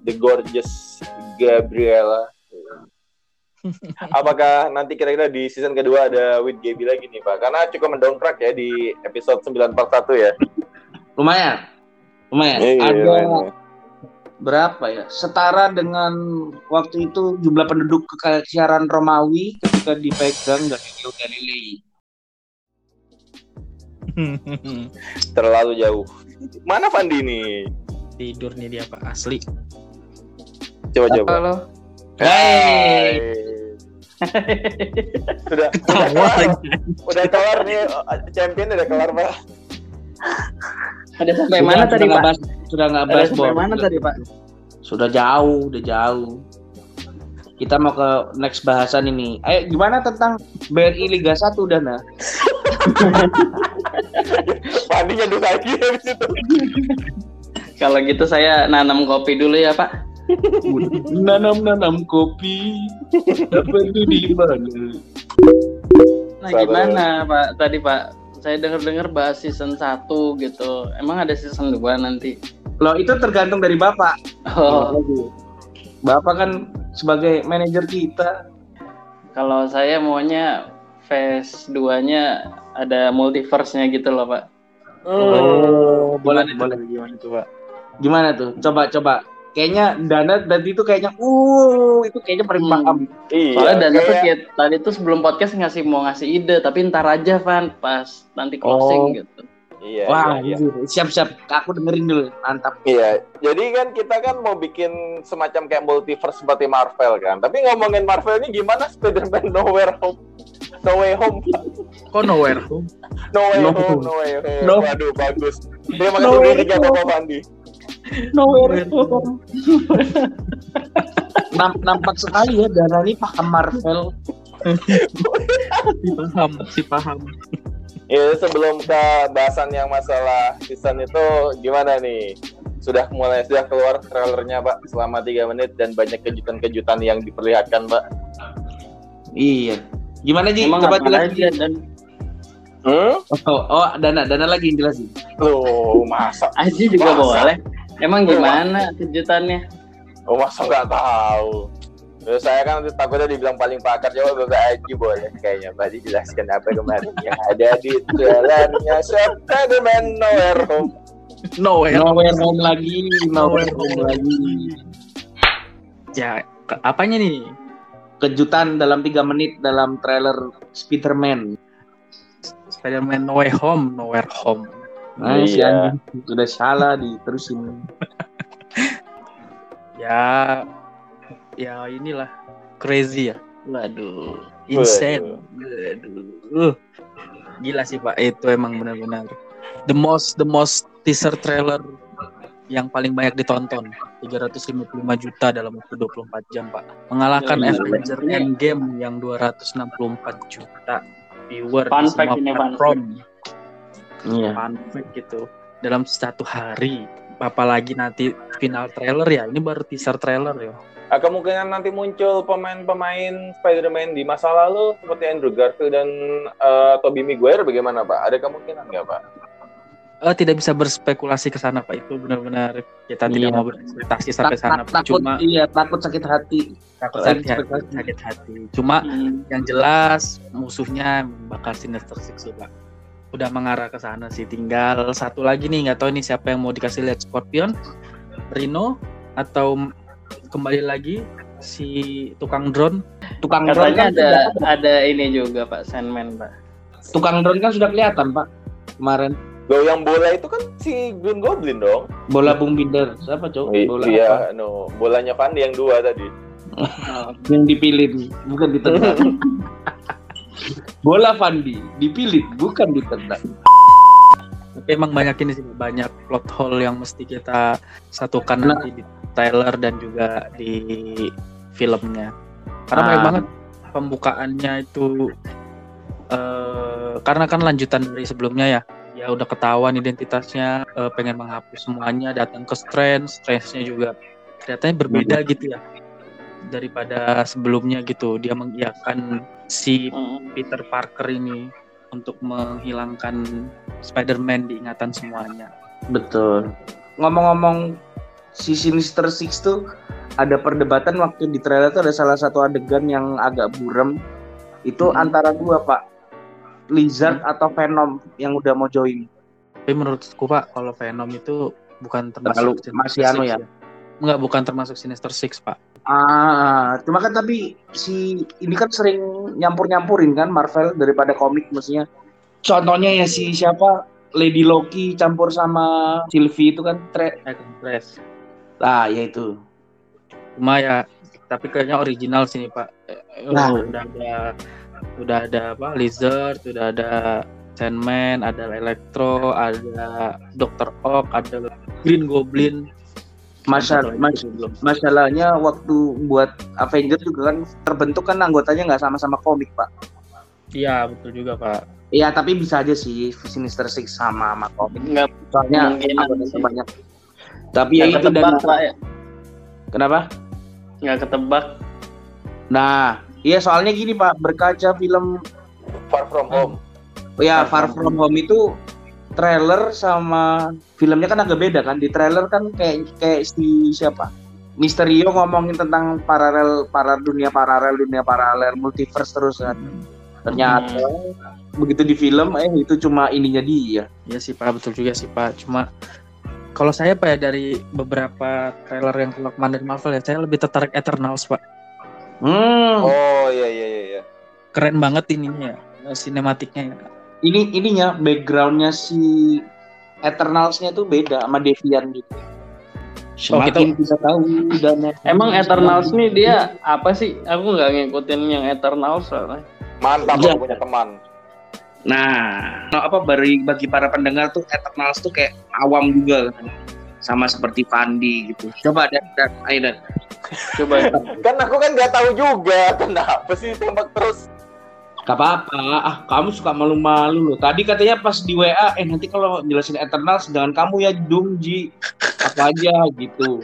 The Gorgeous Gabriela. <laughs> Apakah nanti kira-kira di season kedua ada with Gaby lagi nih Pak? Karena cukup mendongkrak ya di episode 941 ya. Lumayan. Lumayan. Iya, Ada iya. berapa ya? Setara dengan waktu itu jumlah penduduk kekaisaran Romawi ketika dipegang Galileo Galilei. <laughs> Terlalu jauh. Mana Fandi nih? tidur nih dia pak asli Coba coba. Halo. Hai. Sudah <laughs> Ketawa lagi. udah kelar nih champion udah kelar pak. Ada sampai Sudah- mana sudah tadi, Pak? bahas- sudah nggak bahas sampai mana tadi, Pak? Sudah jauh, udah jauh. Kita mau ke next bahasan ini. Ayo gimana tentang BRI Liga 1 Dana? Fandi nyeduh lagi habis itu. Kalau gitu saya nanam kopi dulu ya, Pak. Nanam-nanam kopi. Apa itu di mana? Nah, Sabar. gimana, Pak? Tadi, Pak, saya dengar-dengar bahas season 1 gitu. Emang ada season 2 nanti? Loh itu tergantung dari Bapak. Oh, Bapak kan sebagai manajer kita. kalau saya maunya phase 2-nya ada multiverse-nya gitu loh, Pak. Oh, boleh, Gimana boleh. tuh, gimana tuh pak Gimana tuh? Coba, coba. Kayaknya Dana tadi itu kayaknya, uh, itu kayaknya paling Hmm. paham. Iya. Soalnya Dana tuh kayak- kayak tadi tuh sebelum podcast ngasih mau ngasih ide, tapi ntar aja, Van, pas nanti closing Oh. gitu. Iya. Wah, iya, iya. gitu. siap-siap. Aku dengerin dulu. Mantap. Iya, jadi kan kita kan mau bikin semacam kayak multiverse seperti Marvel kan. Tapi ngomongin Marvel ini gimana Spider-Man Nowhere Home? No Way Home, kok nowhere No Way No. Home, No Way Home. No. Waduh, bagus. Terima No kasih Way liriknya Bapak Fandi. Nowhere Nam- nampak sekali ya Dana ini paham Marvel. si paham si paham Ya, sebelum ke bahasan yang masalah season itu gimana nih? Sudah mulai sudah keluar trailernya, Pak, selama tiga menit dan banyak kejutan-kejutan yang diperlihatkan, Pak. Iya. Gimana Ji? Emang Coba jelasin. dan Hmm? Oh, oh, Dana, Dana lagi yang jelasin. Loh, masa? Aji juga Masa? boleh. Emang gimana kejutannya? Oh, masa nggak tahu? Terus saya kan takutnya dibilang paling pakar coba Bapak Aji boleh kayaknya Pak dijelaskan apa kemarin yang ada di trailernya Spider-Man Nowhere Home. nowhere Nowhere home lagi, nowhere home lagi. ya ke- apanya nih Kejutan dalam tiga menit dalam trailer Spider-Man. Spider-Man No Way Home Nowhere Home Nah, si Iya. anjing. Sudah salah diterusin. <laughs> ya ya inilah. Crazy ya. Waduh. Insane. Waduh. Gila sih pak. Itu emang benar-benar the most the most teaser trailer yang paling banyak ditonton. 355 juta dalam waktu 24 jam pak. Mengalahkan Gila. Avenger Endgame yang 264 juta viewer Fun di fact semua ini, fun platform Iya. fun fact gitu dalam satu hari apalagi nanti final trailer ya ini baru teaser trailer ya Ah, kemungkinan nanti muncul pemain-pemain Spider-Man di masa lalu seperti Andrew Garfield dan eh, Tobey Maguire bagaimana Pak? Ada kemungkinan nggak Pak? eh, tidak bisa berspekulasi ke sana Pak. Itu benar-benar kita tidak Iya. mau berekspektasi sampai sana. tak- Pak. takut Cuma iya takut sakit hati takut sakit hati, sakit hati. Cuma Hmm. yang jelas musuhnya bakal Sinister Six sih Pak. Udah mengarah ke sana sih. Tinggal satu lagi nih nggak tahu nih siapa yang mau dikasih lihat Scorpion, Rino atau kembali lagi si tukang drone. tukang drone Katanya kan ada sudah, ada ini juga Pak Sandman Pak. tukang drone kan sudah kelihatan pak kemarin Loh yang bola itu kan si Green Goblin dong. bola bung binder siapa cowok bola apa? iya, no. Bolanya Fandi yang dua tadi. <laughs> yang dipilih bukan ditendang <laughs> bola Fandi dipilih bukan ditendang Tapi emang banyak ini sih banyak plot hole yang mesti kita satukan Nah. nanti di trailer dan juga di filmnya. Karena banyak Ah. banget pembukaannya itu eh karena kan lanjutan dari sebelumnya ya. Ya udah ketahuan identitasnya, eh, pengen menghapus semuanya, datang ke Strange, Strange-nya juga kelihatannya berbeda gitu ya daripada sebelumnya gitu. Dia mengiyakan si Hmm. Peter Parker ini untuk menghilangkan Spider-Man di ingatan semuanya. betul ngomong-ngomong si Sinister Six tuh ada perdebatan waktu di trailer tuh ada salah satu adegan yang agak buram itu Hmm. antara dua pak Lizard atau Venom yang udah mau join Tapi menurutku Pak, kalau Venom itu bukan Terlalu- termasuk masih anu Six ya? Enggak, bukan termasuk Sinister Six Pak. Ah, cuma kan tapi si ini kan sering nyampur-nyampurin kan Marvel daripada komik maksudnya. Contohnya ya si siapa Lady Loki campur sama Sylvie itu kan tre Eh, Compress. lah ya itu. Cuma ya, tapi kayaknya original sini Pak. Nah. Udah ada, udah ada apa? Lizard, udah ada Sandman, ada Electro, ada Dr. Ock, ada Green Goblin. Masa Satu lagi mas, masalahnya waktu buat Avengers juga kan terbentuk kan anggotanya nggak sama-sama komik pak. Iya, betul juga Pak. Iya tapi bisa aja sih Sinister Six sama sama komik. Nggak Soalnya anggotanya banyak. Tapi ya itu dan Pak ya. kenapa? Nggak ketebak. Nah, iya soalnya gini pak berkaca film Far From Home. Ya, Far Far From Home itu trailer sama filmnya kan agak beda kan. Di trailer kan kayak kayak si siapa? Misterio ngomongin tentang paralel para dunia paralel dunia paralel multiverse terus kan. Ternyata begitu di film eh itu cuma ininya dia. Iya sih Pak, betul juga sih Pak. Cuma kalau saya Pak ya dari beberapa trailer yang keluar kemarin dari Marvel ya, saya lebih tertarik Eternals Pak. Hmm, Oh iya iya iya. iya. Keren banget ininya ya, sinematiknya ya. Ini ininya backgroundnya si Eternals-nya tuh beda sama Deviant gitu. Semakin kita tahu dan Emang Eternals nih dia apa sih? Aku nggak ngikutin yang Eternals soalnya. Mantap aku punya teman. Nah, no, apa bagi bagi para pendengar tuh Eternals tuh kayak awam juga kan. Sama seperti Pandi gitu. Coba dan dan ayo dan. Coba. <laughs> Kan aku kan nggak tahu juga kenapa sih tembak terus. Gak apa-apa. Ah, kamu suka malu-malu loh. Tadi katanya pas di WA, eh nanti kalau jelasin Eternals dengan kamu ya Dung Ji. Apa aja gitu.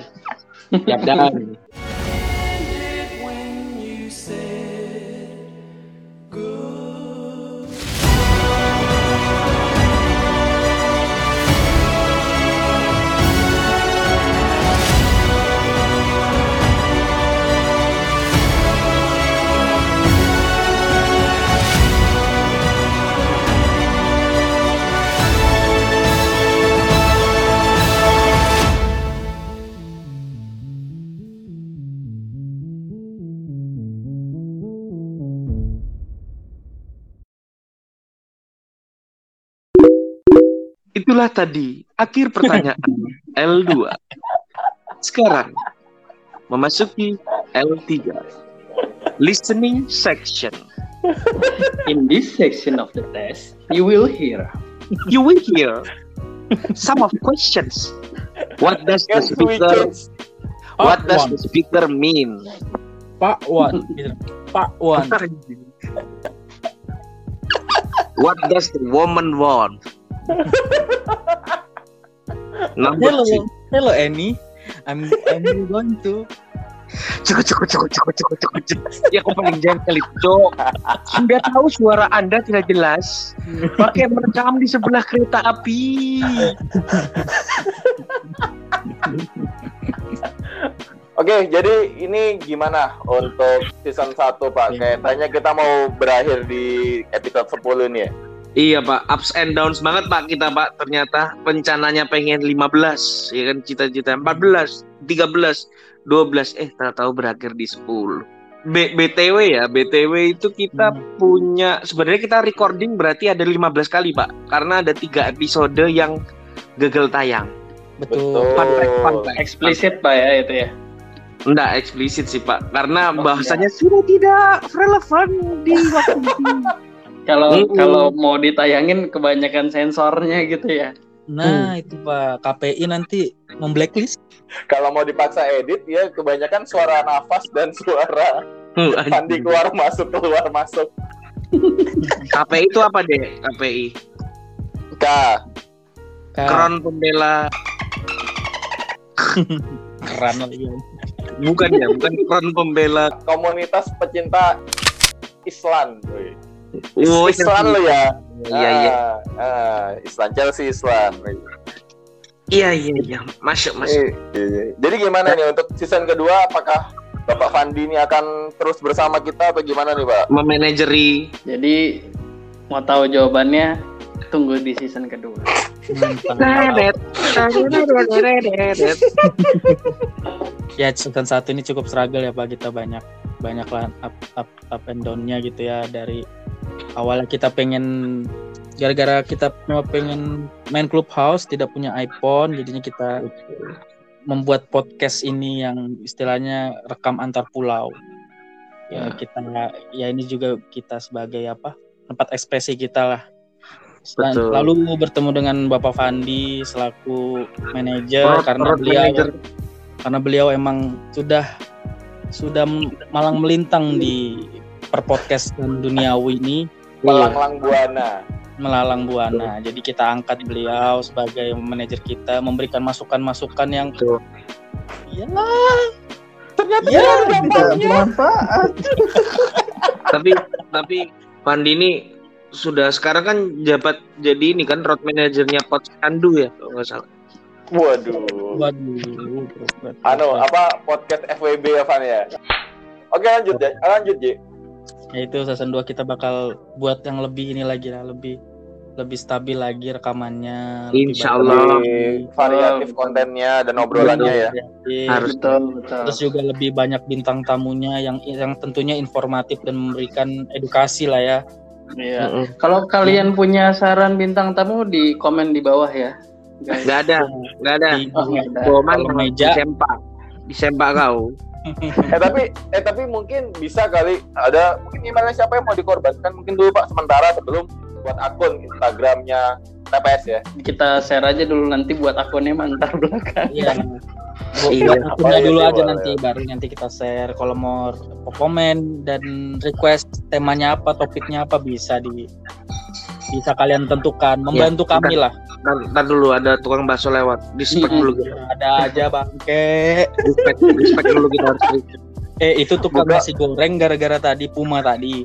Ya dan. Itulah tadi akhir pertanyaan L2. Sekarang memasuki L3. Listening section. In this section of the test, you will hear You will hear some of questions. What does the speaker What does the speaker mean? Pak Wan. Pak Wan. What does the woman want? Hello, hello Annie. I'm I'm going to Cuk cuk cuk cuk cuk cuk cuk. Ya aku paling jengkel itu. Sudah tahu suara Anda tidak jelas. Pakai merekam di sebelah kereta api. Oke, jadi ini gimana untuk season 1, Pak? Kayaknya kita mau berakhir di episode 10 nih ya. Iya pak, ups and downs banget pak kita pak. Ternyata rencananya pengen 15, ya kan cita-cita 14, 13, 12, eh tak tahu berakhir di 10. B BTW ya, BTW itu kita punya sebenarnya kita recording berarti ada 15 kali pak, karena ada tiga episode yang gagal tayang. Betul. Fun fact, fun fact. Eksplisit pak ya itu ya. Enggak eksplisit sih pak, karena Oh, bahasanya sudah tidak relevan di waktu ini. Kalau Mm-mm. kalau mau ditayangin kebanyakan sensornya gitu ya. Nah, itu Pak, KPI nanti memblacklist. Kalau mau dipaksa edit, ya kebanyakan suara nafas dan suara Hmm, <laughs> Pandi keluar masuk keluar masuk. <laughs> KPI itu apa deh? KPI K. Kak, Kron pembela <laughs> keren lagi. bukan ya, bukan kron pembela. Komunitas pecinta Islam. Woi. Oh, Islam lo ya. Iya iya. Ah, ah, Islam Chelsea Islam. Iya iya iya. Masuk masuk. Eh, iya. Jadi gimana nih untuk season kedua? Apakah Bapak Fandi ini akan terus bersama kita atau gimana nih, Pak? Memanajeri Jadi mau tahu jawabannya tunggu di season kedua. Ya, season satu ini cukup struggle ya Pak, kita banyak banyak lah up, up, up and down-nya gitu ya dari awalnya kita pengen gara-gara kita cuma pengen main clubhouse tidak punya iPhone jadinya kita membuat podcast ini yang istilahnya rekam antar pulau ya kita ya ini juga kita sebagai apa tempat ekspresi kita lah Betul. lalu bertemu dengan Bapak Fandi selaku manajer Road- karena beliau manager. karena beliau emang sudah sudah malang melintang di perpodcastan duniawi ini <laughs> Melanglang Buana. melalang buana. Jadi kita angkat beliau sebagai manajer kita, memberikan masukan-masukan yang. Iyalah. Ternyata Ya. Bermanfaat. <laughs> tapi tapi Pandi ini sudah sekarang kan jabat jadi ini kan road manajernya Pot Andu ya kalau nggak salah. Waduh. Waduh. Anu, apa podcast FWB ya, Van ya? Oke, lanjut ya. Lanjut, Ji. Ya itu season 2 kita bakal buat yang lebih ini lagi lah, lebih lebih stabil lagi rekamannya. Insya Allah. Lebih variatif kontennya dan obrolannya ya. Variatif. Harus. Betul betul. terus juga lebih banyak bintang tamunya yang yang tentunya informatif dan memberikan edukasi lah ya Iya. Mm-mm. Kalau kalian punya saran bintang tamu di komen di bawah ya. Guys. Nggak ada, nggak ada. Di- Oh, nggak ada. Boman Kalau meja. disempak, disempak kau. <laughs> Eh tapi eh tapi mungkin bisa kali ada mungkin gimana siapa yang mau dikorbankan mungkin dulu Pak sementara sebelum buat akun Instagramnya TPS ya. Kita share aja dulu nanti buat akunnya mantar belakang. Iya. Iya. Buat akunnya iya dulu aja boleh. nanti baru nanti kita share kalau mau komen dan request temanya apa, topiknya apa bisa di bisa kalian tentukan, membantu Ya, kami lah. Ntar, dulu ada tukang bakso lewat, di spek Mm-mm. dulu kita. Ada aja bangke. Di spek, di spek dulu kita harus. Eh itu tukang Buka. nasi goreng gara-gara tadi Puma tadi.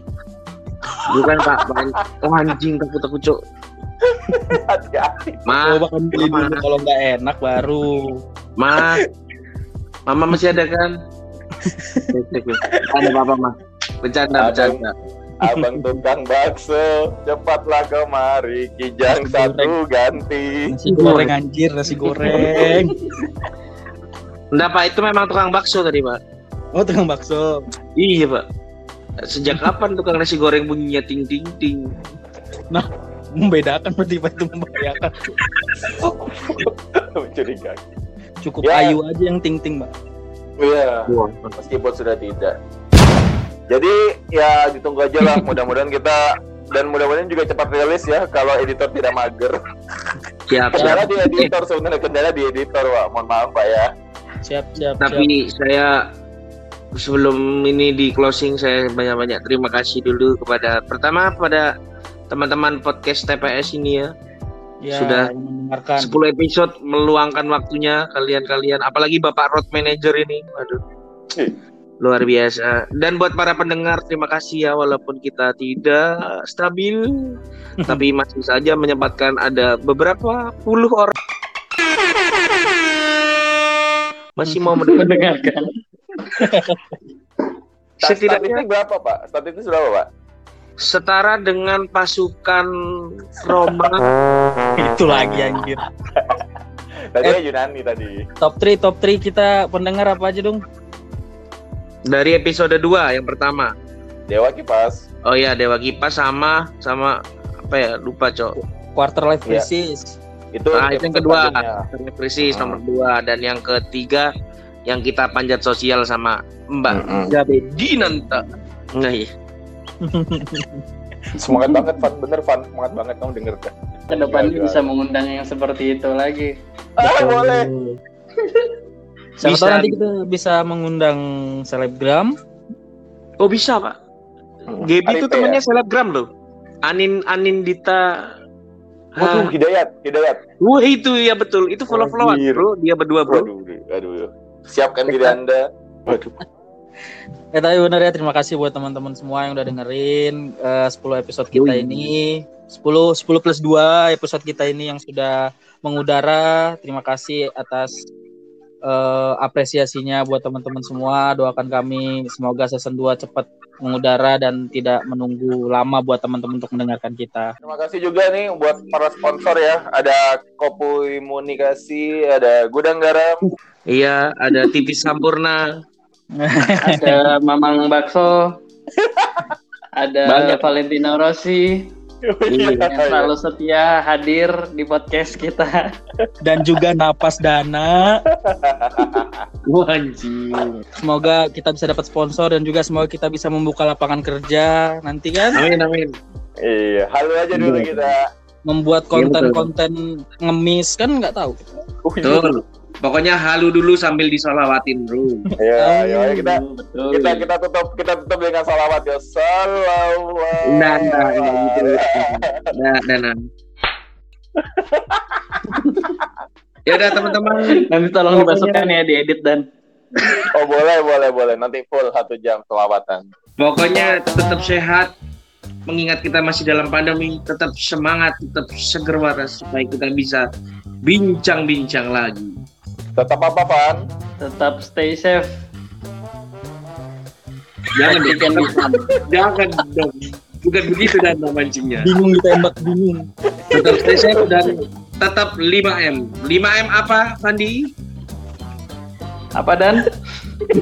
Bukan pak, bukan. Oh anjing takut takut cok. Hati-hati. Ma, Coba kan beli dulu kalau nggak enak baru. ma, mama masih ada kan? <laughs> Ada apa ma? Bercanda, bercanda. Abang tukang bakso, cepatlah kemari, kijang Nasi satu ganti. Nasi goreng anjir, nasi goreng. Enggak pak, itu memang tukang bakso tadi pak. Oh tukang bakso. Iya pak. Sejak <laughs> kapan tukang nasi goreng bunyinya ting ting ting? Membedakan berarti Pak, itu membahayakan. <laughs> Mencurigakan. Cukup Ya. ayu aja yang ting ting mbak. Iya, meskipun sudah tidak. Jadi ya ditunggu aja lah. <laughs> Mudah-mudahan kita dan mudah-mudahan juga cepat rilis ya kalau editor tidak mager. siap Kendala siap. di editor sebenarnya kendala di editor, Pak. Mohon maaf, Pak ya. Siap siap siap. Tapi saya sebelum ini di closing saya banyak-banyak terima kasih dulu kepada pertama pada teman-teman podcast TPS ini ya. Ya, sudah mendengarkan. 10 episode meluangkan waktunya kalian-kalian apalagi Bapak Road Manager ini. Waduh. Luar biasa. Dan buat para pendengar, terima kasih ya walaupun kita tidak stabil, <laughs> tapi masih saja menyempatkan ada beberapa puluh orang masih mau mendengar. mendengarkan. <laughs> Setidaknya berapa Pak? Statistik berapa Pak? setara dengan pasukan Roma. <laughs> Itu lagi anjir. Tadi Eh. Yunani tadi. Top 3 top 3 kita pendengar apa aja dong? Dari episode 2 yang pertama. Dewa Kipas. Oh ya, Dewa Kipas sama sama apa ya? Lupa, Cok. Quarter life Iya. crisis. Itu Nah, itu yang kedua. selanjutnya. Krisis Hmm. nomor 2 dan yang ketiga yang kita panjat sosial sama Mbak Mm-mm. Jabe Dinanta. Nah, iya. <laughs> Semangat banget Van, bener Van, semangat banget kamu denger kan. Ke depannya bisa mengundang yang seperti itu lagi. Ah, boleh. <laughs> Siapa Bisa. tahu nanti kita bisa mengundang selebgram. Oh, bisa, Pak. Gaby itu ya? selebgram loh. Anin Anin Dita Waduh, Ah, Hidayat, Hidayat. wah itu ya betul. Itu follow-followan, Anjir. Bro. Dia berdua, Bro. Waduh, aduh. Siapkan diri Anda. Waduh. <laughs> Eh tapi bener ya terima kasih buat teman-teman semua yang udah dengerin eh, 10 episode kita Yoi. ini. 10 10 plus 2 episode kita ini yang sudah mengudara. Terima kasih atas eh, apresiasinya buat teman-teman semua. Doakan kami semoga season 2 cepat mengudara dan tidak menunggu lama buat teman-teman untuk mendengarkan kita. Terima kasih juga nih buat para sponsor ya. Ada Kopu Imunikasi, ada Gudang Garam, Iya, ada TV Sampurna. <laughs> Ada Mamang Bakso. <laughs> Ada Banyak. Valentino Rossi yang selalu setia hadir di podcast kita. Dan juga napas dana. <laughs> Wah, anjir. Semoga kita bisa dapat sponsor dan juga semoga kita bisa membuka lapangan kerja nanti kan. Amin, amin. Iya, halu aja dulu Iya. kita. membuat konten-konten ngemis kan nggak tahu. Uh, iya. Betul. Pokoknya halu dulu sambil disolawatin, Bro. Iya, iya, ayo kita Betul. kita kita tutup kita tutup dengan salawat ya. Salawat. Nah, nah, nah, gitu. Nah, nah, nah. <laughs> ya udah teman-teman. Nanti tolong Pokoknya- dimasukkan ya diedit dan Oh boleh boleh boleh nanti full satu jam selawatan. Pokoknya tetap sehat. Mengingat kita masih dalam pandemi, tetap semangat, tetap seger waras supaya kita bisa bincang-bincang lagi. Tetap apa Van? tetap stay safe. Jangan bisa. <laughs> jangan dong. Bukan begitu dan mancingnya. Bingung ditembak bingung. Tetap stay safe dan tetap 5M. 5M apa, Fandi? Apa dan? <laughs>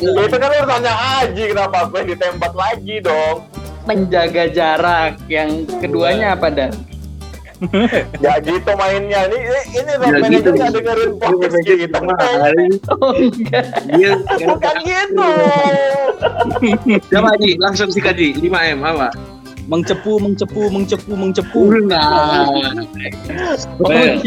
Itu kan urusannya Aji kenapa gue ditembak lagi dong? Menjaga jarak. Yang keduanya apa dan? <laughs> Ya gitu mainnya. Ini ini Ya gitu. nggak dengerin podcast kita. Oh enggak. Dia Bukan gitu. <laughs> Coba Haji, langsung sikat Ji. 5M apa? Mengcepu, mengcepu, mengcepu, mengcepu. Nah. Oh. <laughs>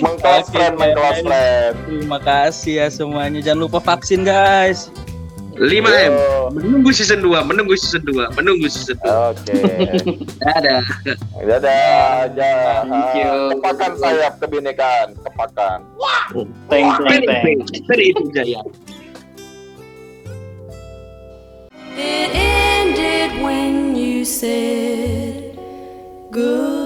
Mengclose friend, mengclose friend. Terima kasih ya semuanya. Jangan lupa vaksin guys. 5M. Oh. Menunggu season 2, menunggu season 2, menunggu season 2. Oke. Okay. <laughs> Dadah. Dadah. Dadah. Thank you. Kepakan sayap kebinekaan, kepakan. Wah. Teng teng teng. Dari itu jaya. It ended when you said goodbye.